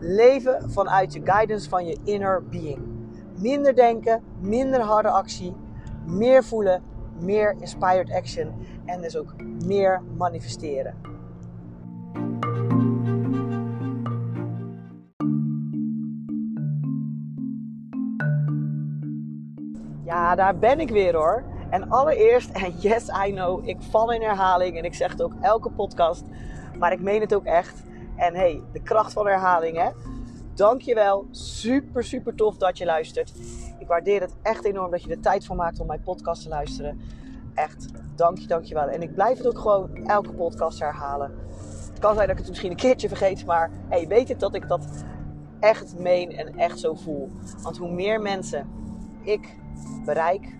Leven vanuit je guidance van je inner being. Minder denken, minder harde actie, meer voelen, meer inspired action en dus ook meer manifesteren. Ja, daar ben ik weer hoor. En allereerst, en yes, I know, ik val in herhaling en ik zeg het ook elke podcast, maar ik meen het ook echt. En hey, de kracht van herhaling hè. Dankjewel, super super tof dat je luistert. Ik waardeer het echt enorm dat je er tijd voor maakt om mijn podcast te luisteren. Echt, dank je, dankjewel. En ik blijf het ook gewoon elke podcast herhalen. Het kan zijn dat ik het misschien een keertje vergeet, maar hey, weet het dat ik dat echt meen en echt zo voel. Want hoe meer mensen ik bereik,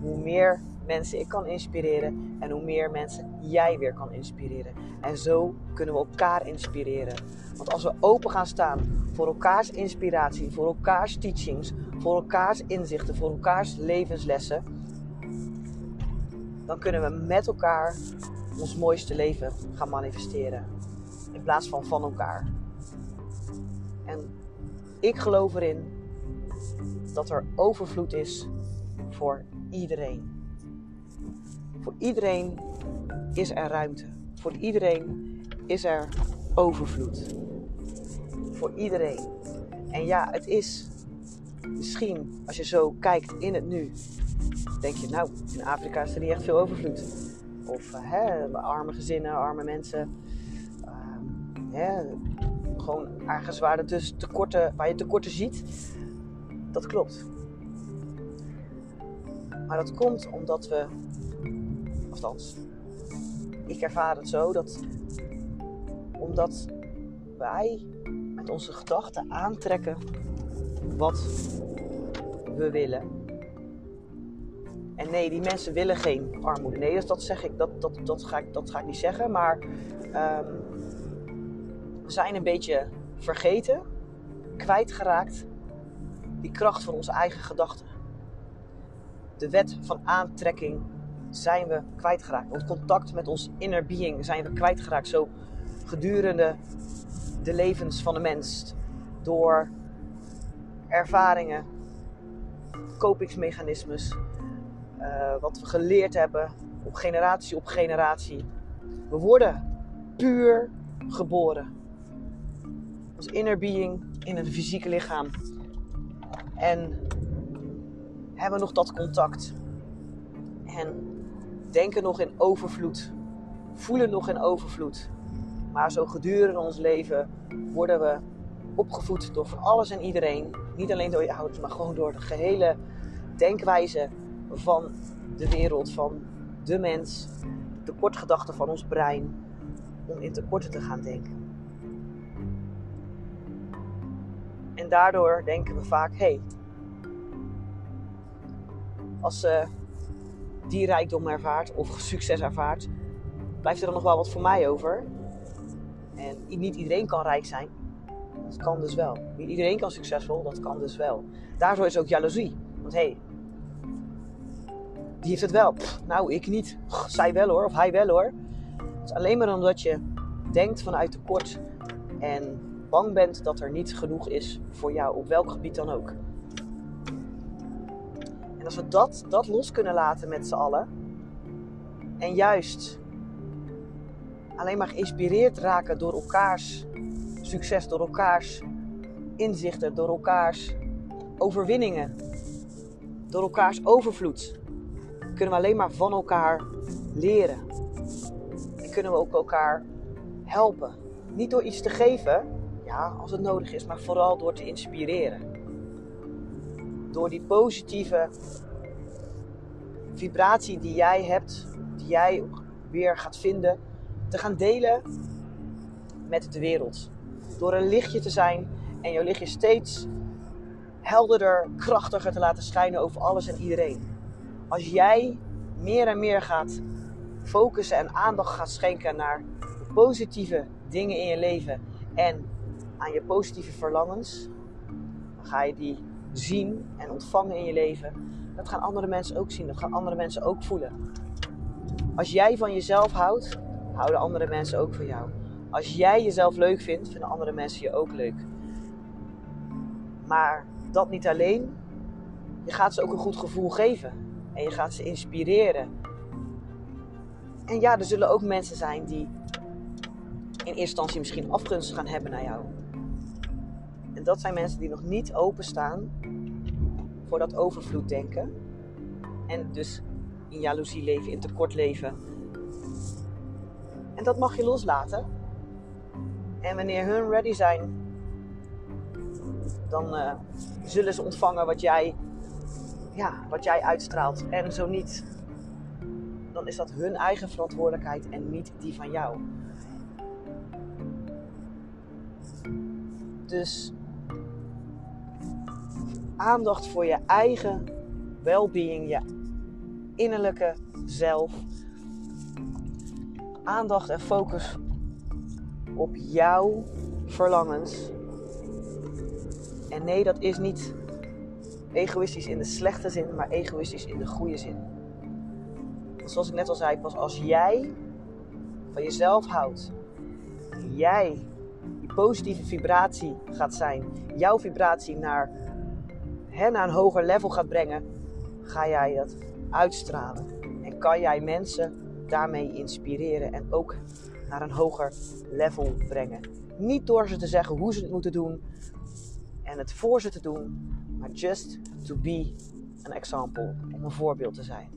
hoe meer mensen ik kan inspireren en hoe meer mensen jij weer kan inspireren. En zo kunnen we elkaar inspireren. Want als we open gaan staan voor elkaars inspiratie, voor elkaars teachings, voor elkaars inzichten, voor elkaars levenslessen, dan kunnen we met elkaar ons mooiste leven gaan manifesteren. In plaats van van elkaar. En ik geloof erin dat er overvloed is voor iedereen. Voor iedereen is er ruimte. Voor iedereen is er overvloed. Voor iedereen. En ja, het is misschien, als je zo kijkt in het nu, denk je, nou, in Afrika is er niet echt veel overvloed. Of uh, hè, arme gezinnen, arme mensen. Hè, gewoon ergens waar, dus tekorten, waar je tekorten ziet. Dat klopt. Maar dat komt omdat we, althans, ik ervaar het zo dat omdat wij met onze gedachten aantrekken wat we willen. En nee, die mensen willen geen armoede. Nee, dus dat zeg ik, dat, dat, dat, ga, ik, dat ga ik niet zeggen. Maar um, we zijn een beetje vergeten, kwijtgeraakt, die kracht van onze eigen gedachten. De wet van aantrekking zijn we kwijtgeraakt. Want contact met ons inner being zijn we kwijtgeraakt. Zo gedurende de levens van de mens. Door ervaringen, kopingsmechanismes, uh, wat we geleerd hebben op generatie op generatie. We worden puur geboren. Ons inner being in een fysieke lichaam. En hebben nog dat contact. En denken nog in overvloed. Voelen nog in overvloed. Maar zo gedurende ons leven worden we opgevoed door alles en iedereen. Niet alleen door je ouders, maar gewoon door de gehele denkwijze van de wereld, van de mens. De kortgedachten van ons brein. Om in tekorten te gaan denken. En daardoor denken we vaak: hé, hey, als ze die rijkdom ervaart of succes ervaart, blijft er dan nog wel wat voor mij over. En niet iedereen kan rijk zijn. Dat kan dus wel. Niet iedereen kan succesvol, dat kan dus wel. Daardoor is ook jaloezie. Want hé, hey, die heeft het wel. nou, ik niet. zij wel hoor, of hij wel hoor. Het is alleen maar omdat je denkt vanuit tekort en bang bent dat er niet genoeg is voor jou, op welk gebied dan ook. En als we dat, dat los kunnen laten met z'n allen, en juist alleen maar geïnspireerd raken door elkaars succes, door elkaars inzichten, door elkaars overwinningen, door elkaars overvloed, kunnen we alleen maar van elkaar leren. En kunnen we ook elkaar helpen. Niet door iets te geven, ja, als het nodig is, maar vooral door te inspireren. Door die positieve vibratie die jij hebt, die jij weer gaat vinden, te gaan delen met de wereld. Door een lichtje te zijn En jouw lichtje steeds helderder, krachtiger te laten schijnen over alles en iedereen. Als jij meer en meer gaat focussen en aandacht gaat schenken naar de positieve dingen in je leven en aan je positieve verlangens, dan ga je die zien en ontvangen in je leven. Dat gaan andere mensen ook zien, dat gaan andere mensen ook voelen. Als jij van jezelf houdt, houden andere mensen ook van jou. Als jij jezelf leuk vindt, vinden andere mensen je ook leuk. Maar dat niet alleen. Je gaat ze ook een goed gevoel geven. En je gaat ze inspireren. En ja, er zullen ook mensen zijn die in eerste instantie misschien afgunst gaan hebben naar jou. En dat zijn mensen die nog niet openstaan voor dat overvloed denken. En dus in jaloezie leven, in tekort leven. En dat mag je loslaten. En wanneer hun ready zijn, dan uh, zullen ze ontvangen wat jij, ja, wat jij uitstraalt. En zo niet, dan is dat hun eigen verantwoordelijkheid en niet die van jou. Dus aandacht voor je eigen well-being, je innerlijke zelf. Aandacht en focus op jouw verlangens. En nee, dat is niet egoïstisch in de slechte zin, maar egoïstisch in de goede zin. Zoals ik net al zei, pas als jij van jezelf houdt, jij die positieve vibratie gaat zijn, jouw vibratie naar, hè, naar een hoger level gaat brengen, ga jij dat uitstralen. En kan jij mensen daarmee inspireren en ook naar een hoger level brengen. Niet door ze te zeggen hoe ze het moeten doen en het voor ze te doen, maar just to be an example, om een voorbeeld te zijn.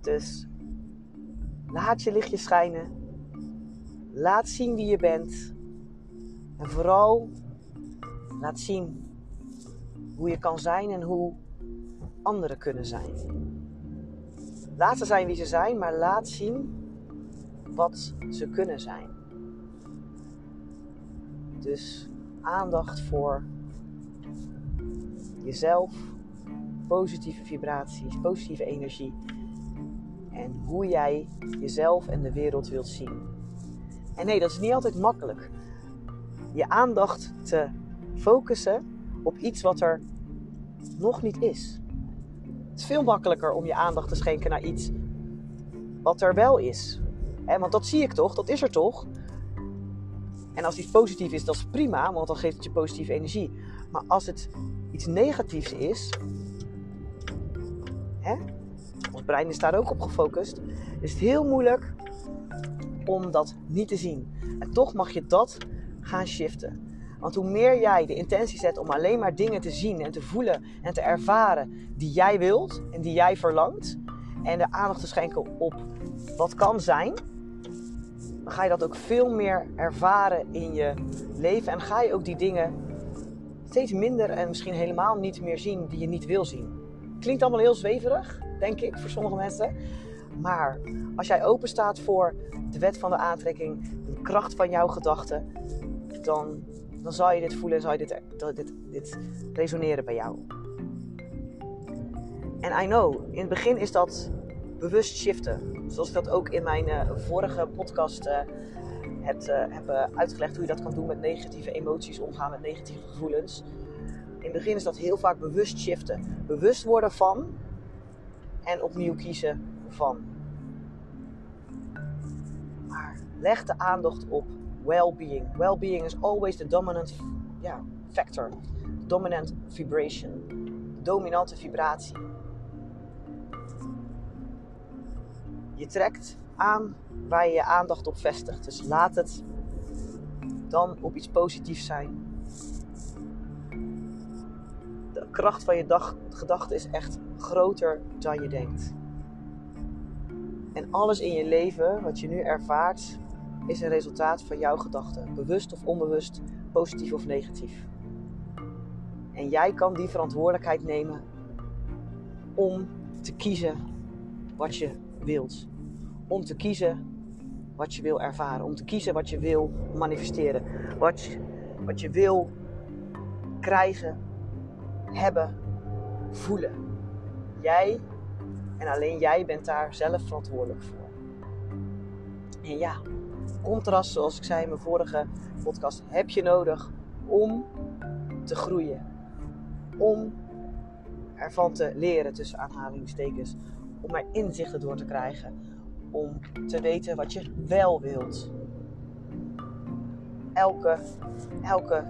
Dus laat je lichtje schijnen. Laat zien wie je bent. En vooral laat zien hoe je kan zijn en hoe anderen kunnen zijn. Laat ze zijn wie ze zijn, maar laat zien wat ze kunnen zijn. Dus aandacht voor jezelf, positieve vibraties, positieve energie en hoe jij jezelf en de wereld wilt zien. En nee, dat is niet altijd makkelijk. Je aandacht te focussen op iets wat er nog niet is. Het is veel makkelijker om je aandacht te schenken naar iets wat er wel is. want dat zie ik toch, dat is er toch. En als iets positief is, dat is prima, want dan geeft het je positieve energie. Maar als het iets negatiefs is, hè, ons brein is daar ook op gefocust, is het heel moeilijk om dat niet te zien. En toch mag je dat gaan shiften. Want hoe meer jij de intentie zet om alleen maar dingen te zien en te voelen en te ervaren die jij wilt en die jij verlangt, en de aandacht te schenken op wat kan zijn, dan ga je dat ook veel meer ervaren in je leven en ga je ook die dingen steeds minder en misschien helemaal niet meer zien die je niet wil zien. Klinkt allemaal heel zweverig, denk ik, voor sommige mensen. Maar als jij open staat voor de wet van de aantrekking, de kracht van jouw gedachten, dan dan zal je dit voelen en zal je dit, dit, dit resoneren bij jou. En I know, in het begin is dat bewust shiften. Zoals ik dat ook in mijn uh, vorige podcast uh, heb, heb uitgelegd hoe je dat kan doen met negatieve emoties, omgaan met negatieve gevoelens. In het begin is dat heel vaak bewust shiften. Bewust worden van en opnieuw kiezen van. Maar leg de aandacht op well-being. Well-being is always the dominant factor, dominant vibration, dominante vibratie. Je trekt aan waar je je aandacht op vestigt. Dus laat het dan op iets positiefs zijn. De kracht van je dag, gedachte is echt groter dan je denkt. En alles in je leven wat je nu ervaart, is een resultaat van jouw gedachten, bewust of onbewust, positief of negatief. En jij kan die verantwoordelijkheid nemen om te kiezen wat je wilt. Om te kiezen wat je wil ervaren. Om te kiezen wat je wil manifesteren. Wat wat je wil krijgen, hebben, voelen. Jij en alleen jij bent daar zelf verantwoordelijk voor. En ja, contrast, zoals ik zei in mijn vorige podcast, heb je nodig om te groeien. Om ervan te leren, tussen aanhalingstekens. Om er inzichten door te krijgen. Om te weten wat je wel wilt. Elke, elke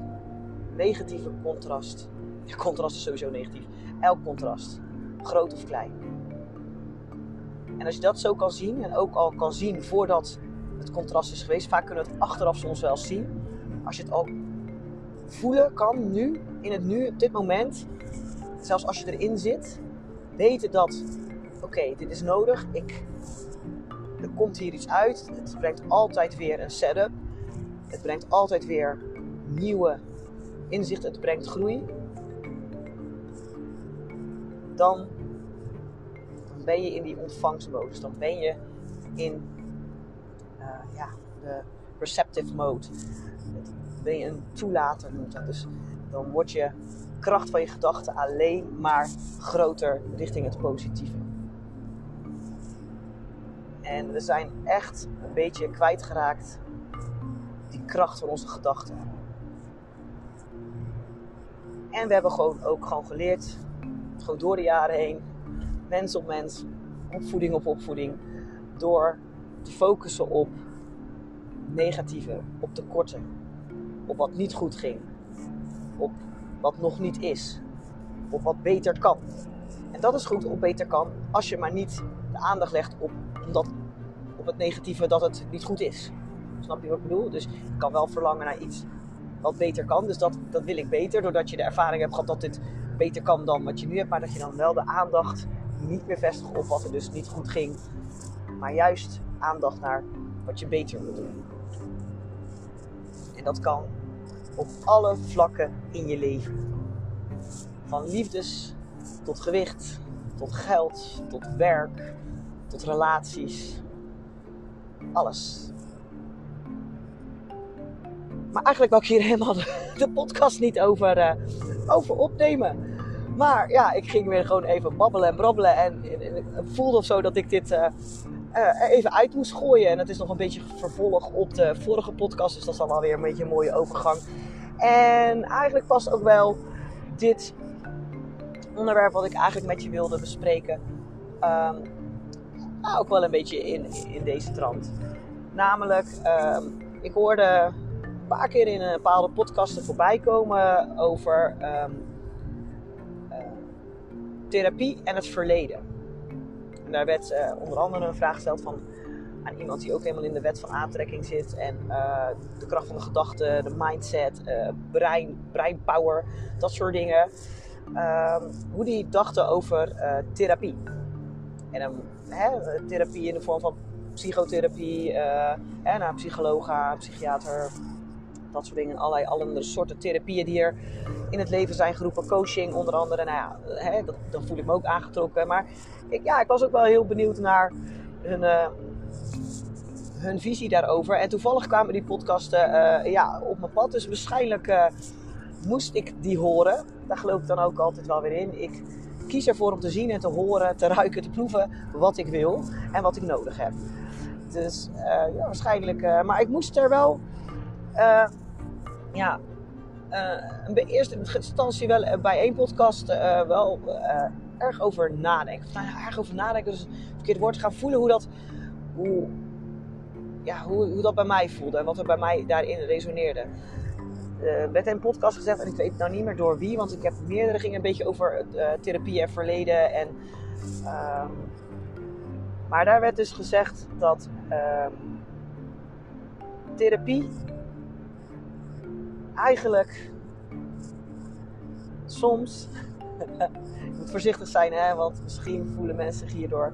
negatieve contrast. Contrast is sowieso negatief. Elk contrast, groot of klein. En als je dat zo kan zien, en ook al kan zien voordat het contrast is geweest, vaak kunnen we het achteraf soms wel zien. Als je het al voelen kan, nu, in het nu, op dit moment, zelfs als je erin zit, weten dat, oké, dit is nodig, ik, er komt hier iets uit, het brengt altijd weer een setup, het brengt altijd weer nieuwe inzichten, het brengt groei, dan, ben je in die ontvangstmodus, dan ben je in de receptive mode. Ben je een toelater noemt dat. Dus dan wordt je kracht van je gedachten alleen maar groter richting het positieve. En we zijn echt een beetje kwijtgeraakt die kracht van onze gedachten. En we hebben gewoon ook gewoon geleerd, gewoon door de jaren heen, mens op mens, opvoeding op opvoeding, door te focussen op negatieve, op tekorten, op wat niet goed ging, op wat nog niet is, op wat beter kan. En dat is goed op beter kan als je maar niet de aandacht legt op, omdat, op het negatieve dat het niet goed is. Snap je wat ik bedoel? Dus je kan wel verlangen naar iets wat beter kan. Dus dat, dat wil ik beter, doordat je de ervaring hebt gehad dat dit beter kan dan wat je nu hebt. Maar dat je dan wel de aandacht niet meer vestigt op wat er dus niet goed ging. Maar juist aandacht naar wat je beter wil doen. En dat kan op alle vlakken in je leven. Van liefdes tot gewicht, tot geld, tot werk, tot relaties. Alles. Maar eigenlijk wil ik hier helemaal de, podcast niet over, uh, over opnemen. Maar ja, ik ging weer gewoon even babbelen en brabbelen. En, ik voelde of zo dat ik dit uh, uh, even uit moest gooien. En het is nog een beetje vervolg op de vorige podcast. Dus dat is dan alweer een beetje een mooie overgang. En eigenlijk past ook wel dit onderwerp wat ik eigenlijk met je wilde bespreken. Um, nou, ook wel een beetje in, in deze trant. Namelijk, um, ik hoorde een paar keer in een bepaalde podcasten voorbij komen over um, therapie en het verleden. Daar werd uh, onder andere een vraag gesteld van aan iemand die ook helemaal in de wet van aantrekking zit. En uh, de kracht van de gedachte, de mindset, uh, brein, breinpower, dat soort dingen. Uh, hoe die dachten over therapie. En therapie in de vorm van psychotherapie, naar psycholoog gaan, psychiater, dat soort dingen. Allerlei andere soorten therapieën die er in het leven zijn geroepen. Coaching onder andere. Nou ja, hè, dat, dan voel ik me ook aangetrokken. Maar ik, ja, ik was ook wel heel benieuwd naar hun, hun visie daarover. En toevallig kwamen die podcasten uh, ja, op mijn pad. Dus waarschijnlijk uh, moest ik die horen. Daar geloof ik dan ook altijd wel weer in. Ik kies ervoor om te zien en te horen, te ruiken, te proeven wat ik wil en wat ik nodig heb. Dus ja, waarschijnlijk. maar ik moest er wel. Ja. in eerste instantie wel bij één podcast wel erg over nadenken. Nou, erg over nadenken, dus verkeerd woord gaan voelen hoe dat. Hoe, ja, hoe, hoe dat bij mij voelde en wat er bij mij daarin resoneerde. Uh, werd een podcast gezegd, en ik weet nou niet meer door wie, want ik heb meerdere gingen een beetje over therapie en verleden. En, uh, maar daar werd dus gezegd dat ehm, therapie eigenlijk soms, ik moet voorzichtig zijn, hè, want misschien voelen mensen zich hierdoor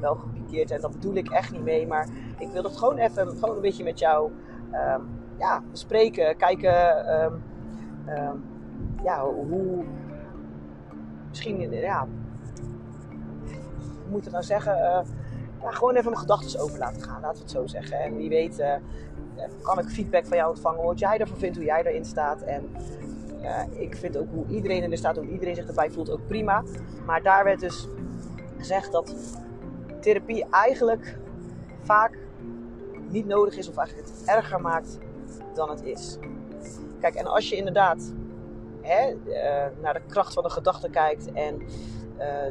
wel gepikeerd. En dat bedoel ik echt niet mee. Maar ik wil het gewoon even gewoon een beetje met jou um, ja, bespreken. Kijken um, um, ja, hoe. Misschien, ja. Hoe moet ik nou zeggen? Uh, ja, gewoon even mijn gedachten over laten gaan, laten we het zo zeggen. En wie weet, uh, kan ik feedback van jou ontvangen, wat jij ervan vindt, hoe jij erin staat. En ik vind ook hoe iedereen erin staat, hoe iedereen zich erbij voelt, ook prima. Maar daar werd dus gezegd dat therapie eigenlijk vaak niet nodig is of eigenlijk het erger maakt dan het is. Kijk, en als je inderdaad hè, naar de kracht van de gedachte kijkt en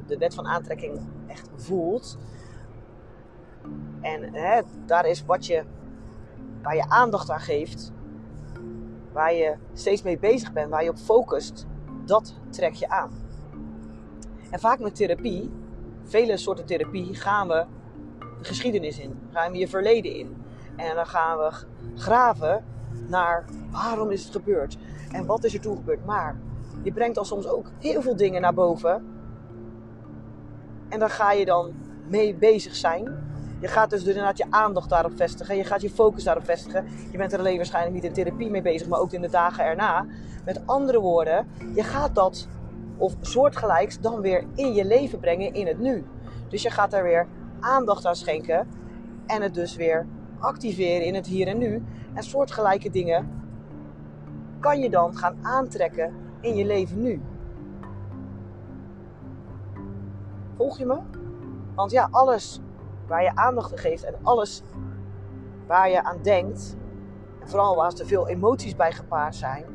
de wet van aantrekking echt voelt, en hè, daar is wat je, waar je aandacht aan geeft, waar je steeds mee bezig bent, waar je op focust, dat trek je aan. En vaak met therapie, vele soorten therapie, gaan we de geschiedenis in, gaan we je verleden in. En dan gaan we graven naar waarom is het gebeurd en wat is er toen gebeurd. Maar je brengt dan soms ook heel veel dingen naar boven. En daar ga je dan mee bezig zijn. Je gaat dus inderdaad je aandacht daarop vestigen. Je gaat je focus daarop vestigen. Je bent er alleen waarschijnlijk niet in therapie mee bezig, maar ook in de dagen erna. Met andere woorden, je gaat dat of soortgelijks dan weer in je leven brengen in het nu. Dus je gaat daar weer aandacht aan schenken en het dus weer activeren in het hier en nu. En soortgelijke dingen kan je dan gaan aantrekken in je leven nu. Volg je me? Want ja, alles waar je aandacht aan geeft en alles waar je aan denkt, en vooral als er veel emoties bij gepaard zijn,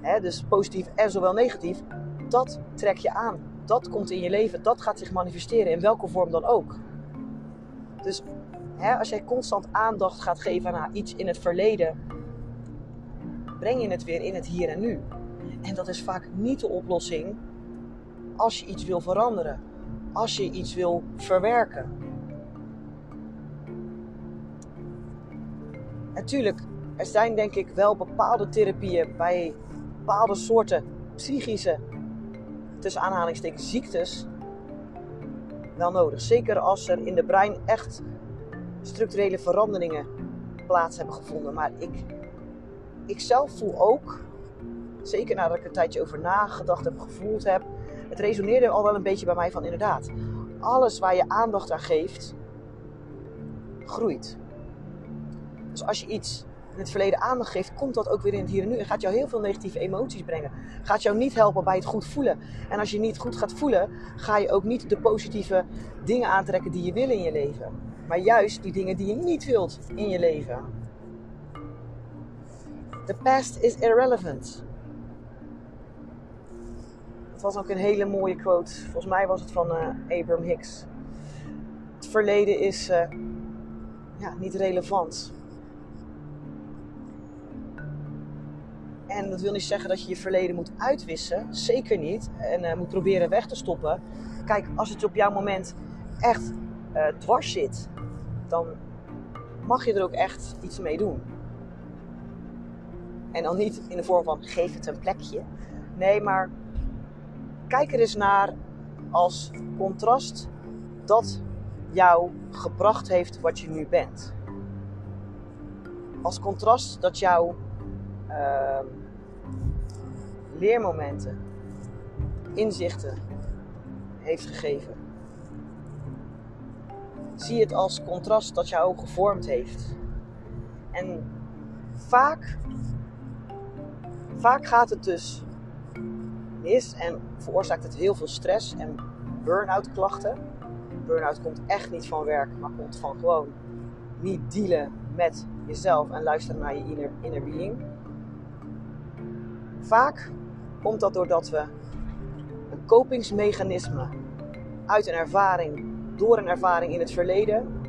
hè, dus positief en zowel negatief, dat trek je aan. Dat komt in je leven, dat gaat zich manifesteren in welke vorm dan ook. Dus hè, als jij constant aandacht gaat geven aan iets in het verleden, breng je het weer in het hier en nu. En dat is vaak niet de oplossing als je iets wil veranderen, als je iets wil verwerken. Natuurlijk, er zijn denk ik wel bepaalde therapieën bij bepaalde soorten psychische, tussen aanhalingstekens, ziektes wel nodig. Zeker als er in de brein echt structurele veranderingen plaats hebben gevonden. Maar ik, ik zelf voel ook, zeker nadat ik een tijdje over nagedacht heb, gevoeld heb, het resoneerde al wel een beetje bij mij van inderdaad. Alles waar je aandacht aan geeft, groeit. Dus als je iets in het verleden aandacht geeft, komt dat ook weer in het hier en nu. En gaat jou heel veel negatieve emoties brengen. Gaat jou niet helpen bij het goed voelen. En als je niet goed gaat voelen, ga je ook niet de positieve dingen aantrekken die je wil in je leven. Maar juist die dingen die je niet wilt in je leven. The past is irrelevant. Dat was ook een hele mooie quote. Volgens mij was het van uh, Abraham Hicks. Het verleden is uh, ja, niet relevant. En dat wil niet zeggen dat je je verleden moet uitwissen. Zeker niet. En uh, moet proberen weg te stoppen. Kijk, als het op jouw moment echt uh, dwars zit, dan mag je er ook echt iets mee doen. En dan niet in de vorm van geef het een plekje. Nee, maar kijk er eens naar als contrast dat jou gebracht heeft wat je nu bent. Als contrast dat jou uh, leermomenten, inzichten heeft gegeven. Zie het als contrast dat jou gevormd heeft. En vaak, vaak gaat het dus mis en veroorzaakt het heel veel stress en burn-out klachten. Burn-out komt echt niet van werk, maar komt van gewoon niet dealen met jezelf en luisteren naar je inner, inner being. Vaak komt dat doordat we een kopingsmechanisme uit een ervaring, door een ervaring in het verleden,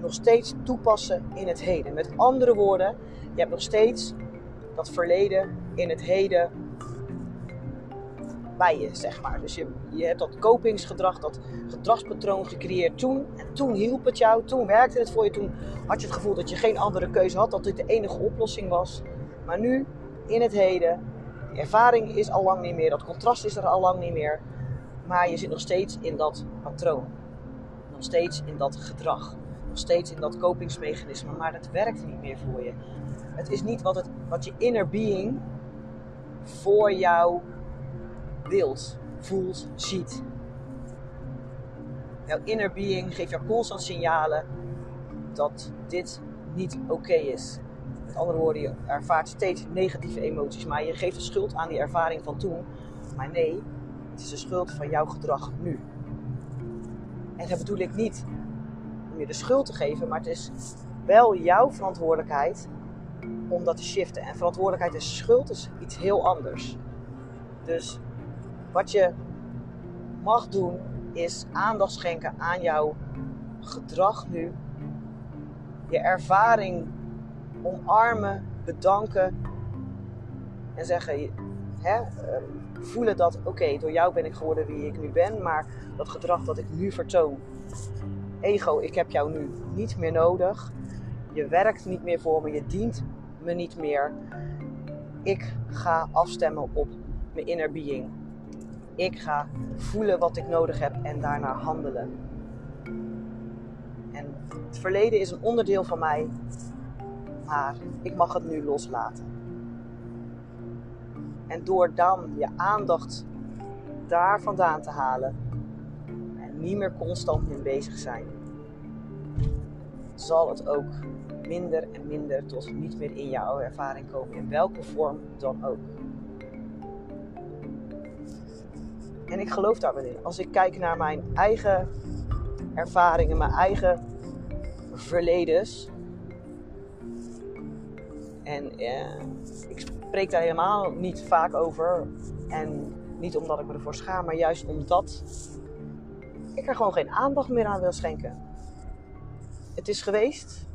nog steeds toepassen in het heden. Met andere woorden, je hebt nog steeds dat verleden in het heden bij je, zeg maar. Dus je, je hebt dat kopingsgedrag, dat gedragspatroon gecreëerd toen. En toen hielp het jou, toen werkte het voor je. Toen had je het gevoel dat je geen andere keuze had, dat dit de enige oplossing was. Maar nu, in het heden, ervaring is al lang niet meer, dat contrast is er al lang niet meer. Maar je zit nog steeds in dat patroon. Nog steeds in dat gedrag. Nog steeds in dat kopingsmechanisme. Maar het werkt niet meer voor je. Het is niet wat, het, wat je inner being voor jou wilt, voelt, ziet. Jouw inner being geeft jou constant signalen dat dit niet oké is. Met andere woorden, je ervaart steeds negatieve emoties, maar je geeft de schuld aan die ervaring van toen. Maar nee, het is de schuld van jouw gedrag nu. En dat bedoel ik niet om je de schuld te geven, maar het is wel jouw verantwoordelijkheid om dat te shiften. En verantwoordelijkheid en schuld is iets heel anders. Dus wat je mag doen is aandacht schenken aan jouw gedrag nu. Je ervaring omarmen, bedanken en zeggen, hè, ehm, voelen dat oké, door jou ben ik geworden wie ik nu ben, maar dat gedrag dat ik nu vertoon, ego, ik heb jou nu niet meer nodig. Je werkt niet meer voor me, je dient me niet meer. Ik ga afstemmen op mijn inner being. Ik ga voelen wat ik nodig heb en daarna handelen. En het verleden is een onderdeel van mij, maar ik mag het nu loslaten. En door dan je aandacht daar vandaan te halen en niet meer constant mee bezig zijn, zal het ook minder en minder tot niet meer in jouw ervaring komen, in welke vorm dan ook. En ik geloof daar wel in. Als ik kijk naar mijn eigen ervaringen, mijn eigen verledens. En eh, ik spreek daar helemaal niet vaak over. En niet omdat ik me ervoor schaam, maar juist omdat ik er gewoon geen aandacht meer aan wil schenken. Het is geweest.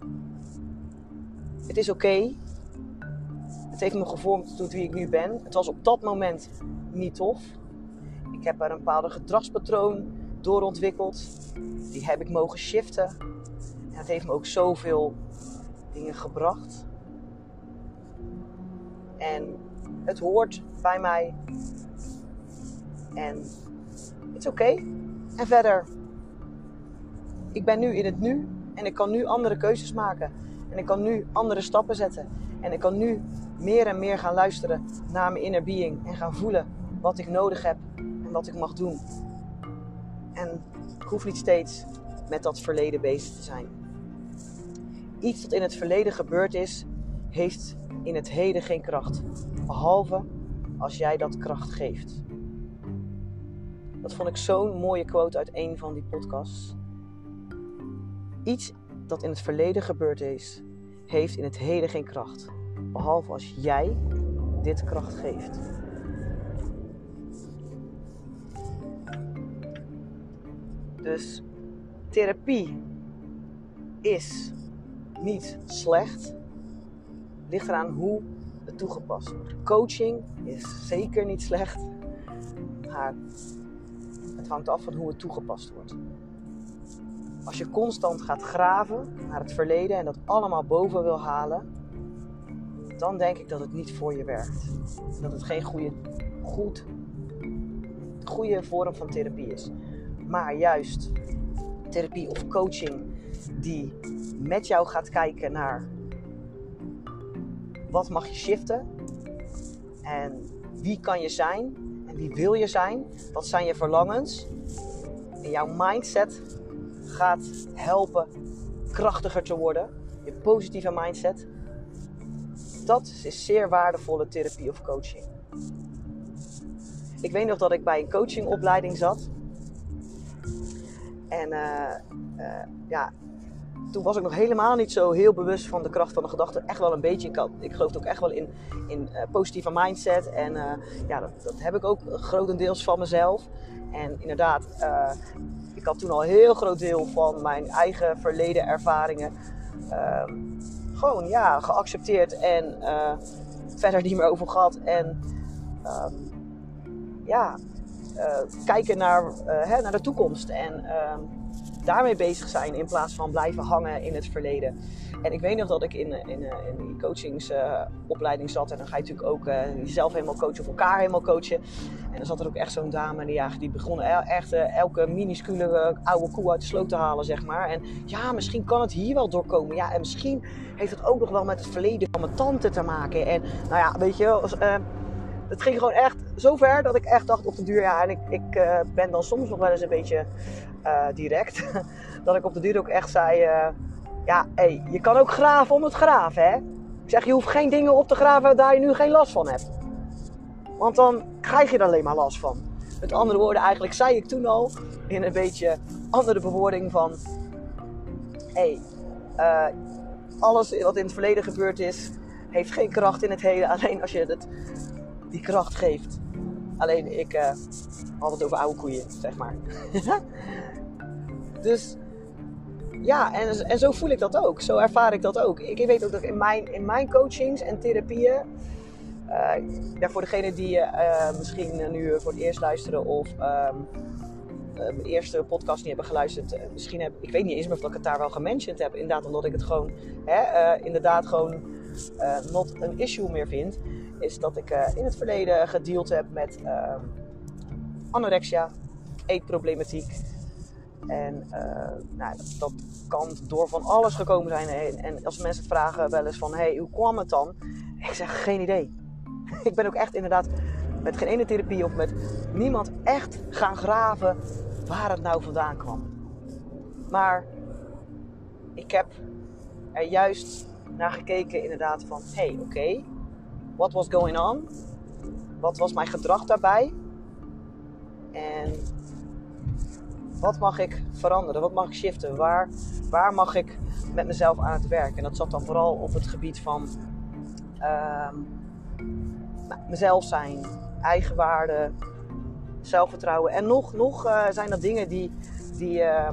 Het is oké. Het heeft me gevormd tot wie ik nu ben. Het was op dat moment niet tof. Ik heb er een bepaalde gedragspatroon doorontwikkeld. Die heb ik mogen shiften. En het heeft me ook zoveel dingen gebracht. En het hoort bij mij. En het is oké. En verder, ik ben nu in het nu en ik kan nu andere keuzes maken. En ik kan nu andere stappen zetten. En ik kan nu meer en meer gaan luisteren naar mijn inner being en gaan voelen wat ik nodig heb en wat ik mag doen. En ik hoef niet steeds met dat verleden bezig te zijn. Iets dat in het verleden gebeurd is, heeft in het heden geen kracht. Behalve als jij dat kracht geeft. Dat vond ik zo'n mooie quote uit een van die podcasts. Iets dat in het verleden gebeurd is, heeft in het heden geen kracht. Behalve als jij dit kracht geeft. Dus therapie is niet slecht. Ligt eraan hoe het toegepast wordt. Coaching is zeker niet slecht. Maar het hangt af van hoe het toegepast wordt. Als je constant gaat graven naar het verleden en dat allemaal boven wil halen, dan denk ik dat het niet voor je werkt. Dat het geen goede, goed, goede vorm van therapie is. Maar juist therapie of coaching die met jou gaat kijken naar wat mag je shiften en wie kan je zijn en wie wil je zijn, wat zijn je verlangens en jouw mindset gaat helpen krachtiger te worden, je positieve mindset. Dat is zeer waardevolle therapie of coaching. Ik weet nog dat ik bij een coachingopleiding zat. En uh, uh, ja, toen was ik nog helemaal niet zo heel bewust van de kracht van de gedachte. Echt wel een beetje. Ik, ik geloof ook echt wel in, in uh, positieve mindset. En ja, dat, dat, heb ik ook grotendeels van mezelf. En inderdaad, ik had toen al een heel groot deel van mijn eigen verleden ervaringen ehm, gewoon ja, geaccepteerd en verder niet meer over gehad. En um, ja, kijken naar, hè, naar de toekomst en ehm, daarmee bezig zijn in plaats van blijven hangen in het verleden. En ik weet nog dat ik in, in, in die coachingsopleiding zat. En dan ga je natuurlijk ook jezelf helemaal coachen of elkaar helemaal coachen. En dan zat er ook echt zo'n dame die, ja, die begon echt elke minuscule oude koe uit de sloot te halen, zeg maar. En ja, misschien kan het hier wel doorkomen. Ja, en misschien heeft het ook nog wel met het verleden van mijn tante te maken. En nou ja, weet je, als, uh, het ging gewoon echt zo ver dat ik echt dacht op de duur, ja, en ik, ik uh, ben dan soms nog wel eens een beetje uh, direct. dat ik op de duur ook echt zei, Ja, hey, je kan ook graven om het graven, hè. Ik zeg, je hoeft geen dingen op te graven waar je nu geen last van hebt. Want dan krijg je er alleen maar last van. Met andere woorden, eigenlijk zei ik toen al in een beetje andere bewoording van... Hé, hey, uh, alles wat in het verleden gebeurd is, heeft geen kracht in het heden. Alleen als je het, die kracht geeft. Alleen ik uh, had het over oude koeien, zeg maar. dus ja, en, en zo voel ik dat ook. Zo ervaar ik dat ook. Ik weet ook dat in mijn, in mijn coachings en therapieën. Uh, ja, voor degene die uh, misschien nu voor het eerst luisteren of um, mijn eerste podcast niet hebben geluisterd. misschien heb ik weet niet eens of ik het daar wel gementiond heb. Inderdaad, omdat ik het gewoon, hè, inderdaad gewoon not een issue meer vind. Is dat ik in het verleden gedeeld heb met ehm, anorexia, eetproblematiek. En uh, nou, dat, dat, kan door van alles gekomen zijn. En, en als mensen vragen wel eens van, hey, hoe kwam het dan? Ik zeg, geen idee. ik ben ook echt inderdaad met geen ene therapie of met niemand echt gaan graven waar het nou vandaan kwam. Maar ik heb er juist naar gekeken inderdaad van, hey, oké, what was going on? Wat was mijn gedrag daarbij? En wat mag ik veranderen? Wat mag ik shiften? Waar, waar mag ik met mezelf aan het werk? En dat zat dan vooral op het gebied van uh, mezelf zijn, eigenwaarde, zelfvertrouwen. En nog, nog uh, zijn dat dingen die, die uh,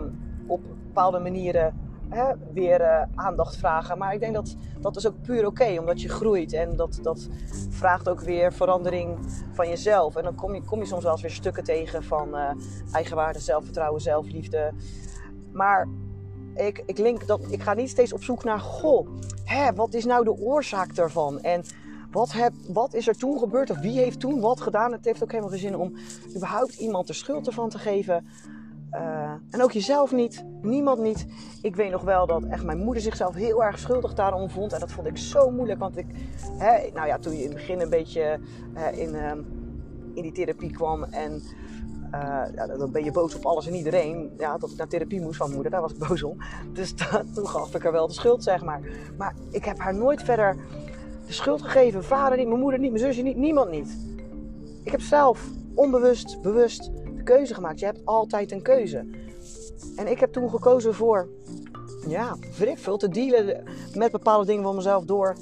op bepaalde manieren hè, weer uh, aandacht vragen. Maar ik denk dat dat is ook puur oké, omdat je groeit. En dat, dat vraagt ook weer verandering van jezelf. En dan kom je, kom je soms wel eens weer stukken tegen van uh, eigenwaarde, zelfvertrouwen, zelfliefde. Maar ik, ik, link dat, ik ga niet steeds op zoek naar, goh, hè, wat is nou de oorzaak daarvan? En wat, heb, wat is er toen gebeurd? Of wie heeft toen wat gedaan? Het heeft ook helemaal geen zin om überhaupt iemand de schuld ervan te geven. Uh, en ook jezelf niet, niemand niet. Ik weet nog wel dat echt mijn moeder zichzelf heel erg schuldig daarom vond. En dat vond ik zo moeilijk, want ik, hè, nou ja, toen je in het begin een beetje uh, in, uh, in die therapie kwam en ja, dan ben je boos op alles en iedereen. Ja, dat ik naar therapie moest van moeder, daar was ik boos om. Dus dat, toen gaf ik haar wel de schuld, zeg maar. Maar ik heb haar nooit verder de schuld gegeven. Vader niet, mijn moeder niet, mijn zusje niet, niemand niet. Ik heb zelf onbewust, bewust keuze gemaakt. Je hebt altijd een keuze. En ik heb toen gekozen voor, ja, weet veel, te dealen met bepaalde dingen van mezelf door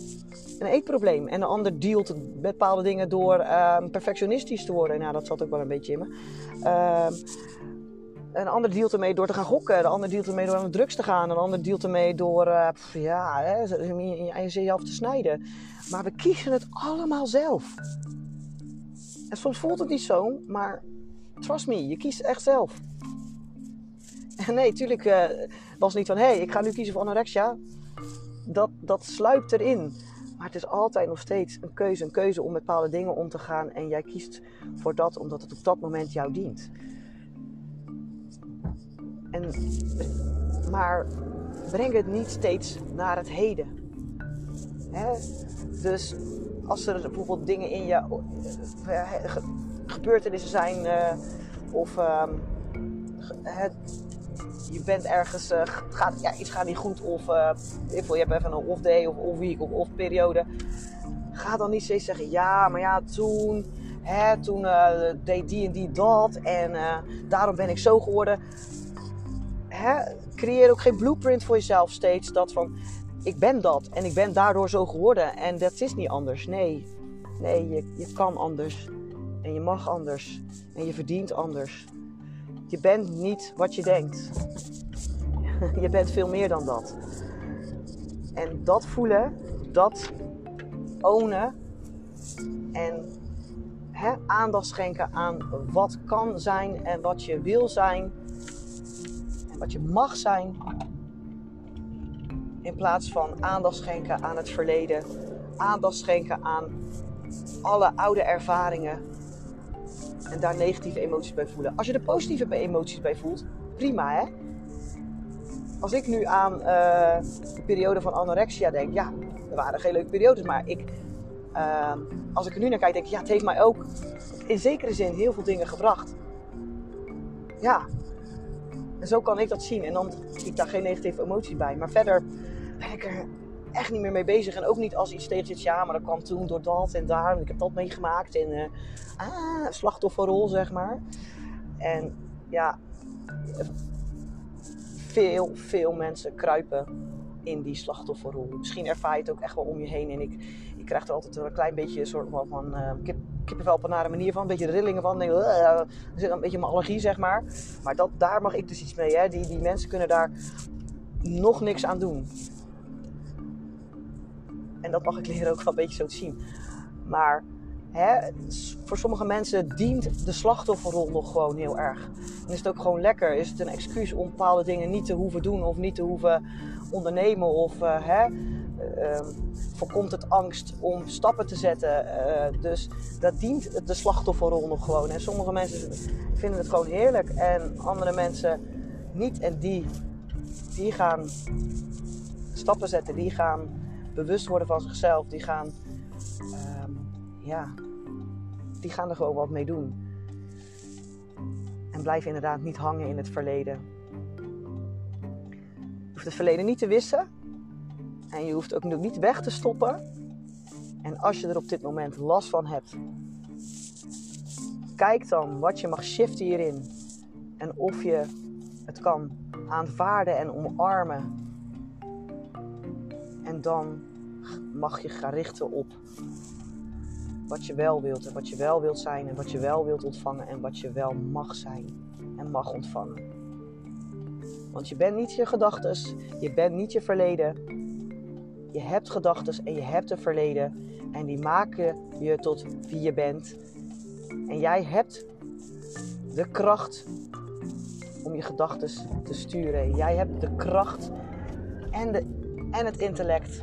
een eetprobleem. En de ander dealt met bepaalde dingen door uh, perfectionistisch te worden. Nou, dat zat ook wel een beetje in me. Uh, een ander dealt ermee door te gaan gokken. De ander dealt ermee door aan de drugs te gaan. Een ander dealt ermee door uh, ja, hè, jezelf te snijden. Maar we kiezen het allemaal zelf. En soms voelt het niet zo, maar Trust me, je kiest echt zelf. En nee, tuurlijk uh, was niet van, hé, hey, ik ga nu kiezen voor anorexia. Dat, dat sluipt erin. Maar het is altijd nog steeds een keuze. Een keuze om met bepaalde dingen om te gaan. En jij kiest voor dat omdat het op dat moment jou dient. En, maar breng het niet steeds naar het heden. Hè? Dus als er bijvoorbeeld dingen in je eh, gebeurtenissen zijn uh, of het, je bent ergens, uh, gaat, ja, iets gaat niet goed of uh, je hebt even een off day of off week of off periode. Ga dan niet steeds zeggen, ja, maar ja, toen, hè, toen deed die en die dat en daarom ben ik zo geworden. Hè? Creëer ook geen blueprint voor jezelf steeds dat van, ik ben dat en ik ben daardoor zo geworden en dat is niet anders. Nee, nee, je, je kan anders. En je mag anders. En je verdient anders. Je bent niet wat je denkt. Je bent veel meer dan dat. En dat voelen, dat ownen en aandacht schenken aan wat kan zijn en wat je wil zijn en wat je mag zijn. In plaats van aandacht schenken aan het verleden, aandacht schenken aan alle oude ervaringen en daar negatieve emoties bij voelen. Als je er positieve emoties bij voelt, prima hè. Als ik nu aan uh, de periode van anorexia denk, ja, er waren geen leuke periodes, maar ik, uh, als ik er nu naar kijk, denk ik, ja, het heeft mij ook in zekere zin heel veel dingen gebracht. Ja, En zo kan ik dat zien. En dan zie ik daar geen negatieve emotie bij. Maar verder ben ik er echt niet meer mee bezig. En ook niet als iets tegen zit. Ja, maar dat kwam toen door dat en daar. En ik heb dat meegemaakt. En uh, ah, slachtofferrol, zeg maar. En ja, veel, veel mensen kruipen in die slachtofferrol. Misschien ervaar je het ook echt wel om je heen. En ik, ik krijg er altijd een klein beetje een soort van uh, kip, kippenvel op een nare manier van. Een beetje rillingen van. Denk, uh, zit een beetje mijn allergie, zeg maar. Maar dat, daar mag ik dus iets mee. Hè. Die, die mensen kunnen daar nog niks aan doen. En dat mag ik leren ook wel een beetje zo te zien. Maar hè, voor sommige mensen dient de slachtofferrol nog gewoon heel erg. En is het ook gewoon lekker. Is het een excuus om bepaalde dingen niet te hoeven doen of niet te hoeven ondernemen? Of uh, hè, uh, voorkomt het angst om stappen te zetten? Uh, dus dat dient de slachtofferrol nog gewoon. En sommige mensen vinden het gewoon heerlijk en andere mensen niet. En die, die gaan stappen zetten, die gaan bewust worden van zichzelf, die gaan, um, ja, die gaan er gewoon wat mee doen. En blijven inderdaad niet hangen in het verleden. Je hoeft het verleden niet te wissen. En je hoeft ook niet weg te stoppen. En als je er op dit moment last van hebt, kijk dan wat je mag shiften hierin. En of je het kan aanvaarden en omarmen. En dan mag je gaan richten op wat je wel wilt en wat je wel wilt zijn en wat je wel wilt ontvangen en wat je wel mag zijn en mag ontvangen. Want je bent niet je gedachten, je bent niet je verleden. Je hebt gedachten en je hebt een verleden en die maken je tot wie je bent. En jij hebt de kracht om je gedachten te sturen. Jij hebt de kracht en, de, en het intellect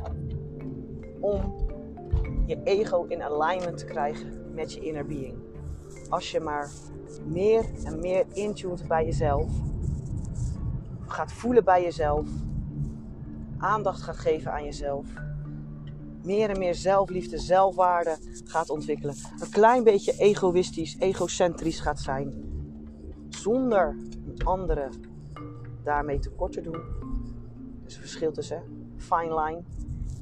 om je ego in alignment te krijgen met je inner being. Als je maar meer en meer intuned bij jezelf, gaat voelen bij jezelf, aandacht gaat geven aan jezelf, meer en meer zelfliefde, zelfwaarde gaat ontwikkelen, een klein beetje egoïstisch, egocentrisch gaat zijn, zonder een andere daarmee tekort te doen. Is een verschil tussen fine line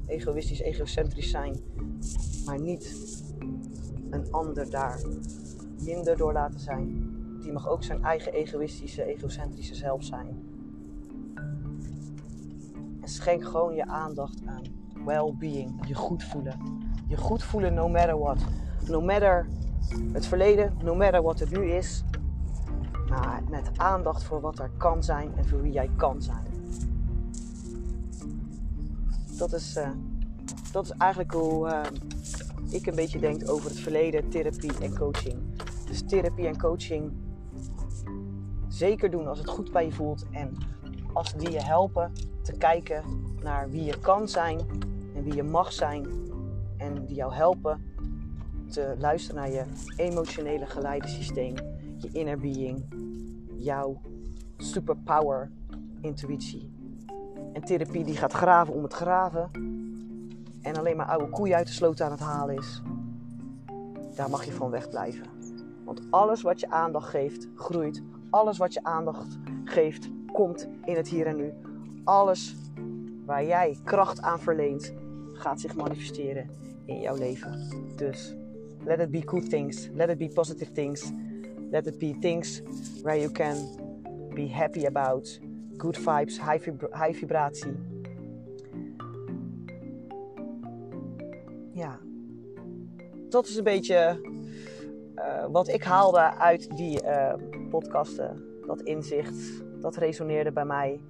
egoïstisch, egocentrisch zijn, maar niet een ander daar minder door laten zijn. Die mag ook zijn eigen egoïstische, egocentrische zelf zijn. En schenk gewoon je aandacht aan well-being, je goed voelen. Je goed voelen no matter what. No matter het verleden, no matter wat er nu is. Maar met aandacht voor wat er kan zijn en voor wie jij kan zijn dat is, uh, dat is eigenlijk hoe uh, ik een beetje denk over het verleden, therapie en coaching. Dus therapie en coaching zeker doen als het goed bij je voelt en als die je helpen te kijken naar wie je kan zijn en wie je mag zijn en die jou helpen te luisteren naar je emotionele geleidesysteem, je inner being, jouw superpower intuïtie. En therapie die gaat graven om het graven. En alleen maar oude koeien uit de sloot aan het halen is. Daar mag je van wegblijven. Want alles wat je aandacht geeft, groeit. Alles wat je aandacht geeft, komt in het hier en nu. Alles waar jij kracht aan verleent, gaat zich manifesteren in jouw leven. Dus let it be good things. Let it be positive things. Let it be things where you can be happy about good vibes, high, high vibratie. Ja, dat is een beetje uh, wat ik haalde uit die uh, podcasten. Dat inzicht, dat resoneerde bij mij.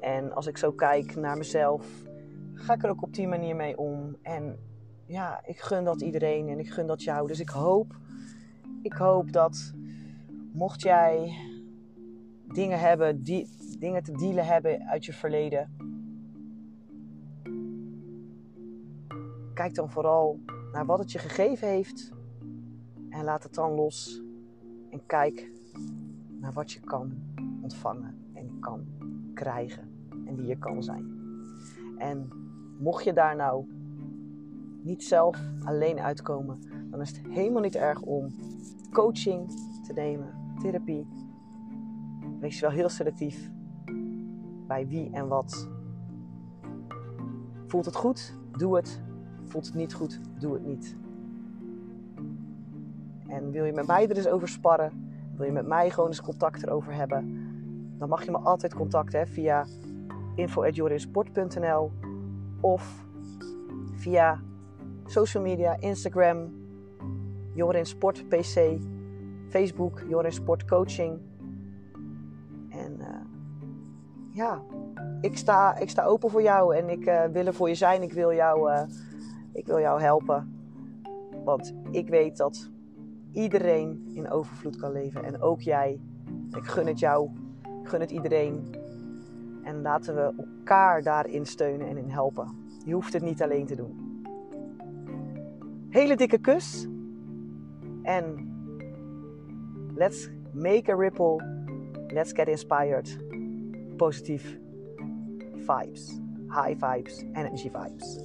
En als ik zo kijk naar mezelf, ga ik er ook op die manier mee om. En ja, ik gun dat iedereen en ik gun dat jou. Dus ik hoop, ik hoop dat mocht jij dingen hebben, die, dingen te dealen hebben uit je verleden. Kijk dan vooral naar wat het je gegeven heeft en laat het dan los. En kijk naar wat je kan ontvangen en kan krijgen en wie je kan zijn. En mocht je daar nou niet zelf alleen uitkomen, dan is het helemaal niet erg om coaching te nemen, therapie wees wel heel selectief bij wie en wat. Voelt het goed? Doe het. Voelt het niet goed? Doe het niet. En wil je met mij er eens over sparren? Wil je met mij gewoon eens contact erover hebben? Dan mag je me altijd contacten via info.jorinsport.nl of via social media, Instagram, Jorin Sport PC, Facebook, Jorin. En uh, ja, ik sta, ik sta open voor jou en ik uh, wil er voor je zijn. Ik wil jou, uh, ik wil jou helpen. Want ik weet dat iedereen in overvloed kan leven. En ook jij. Ik gun het jou. Ik gun het iedereen. En laten we elkaar daarin steunen en in helpen. Je hoeft het niet alleen te doen. Hele dikke kus. En let's make a ripple. Let's get inspired. Positief vibes. High vibes. Energy vibes.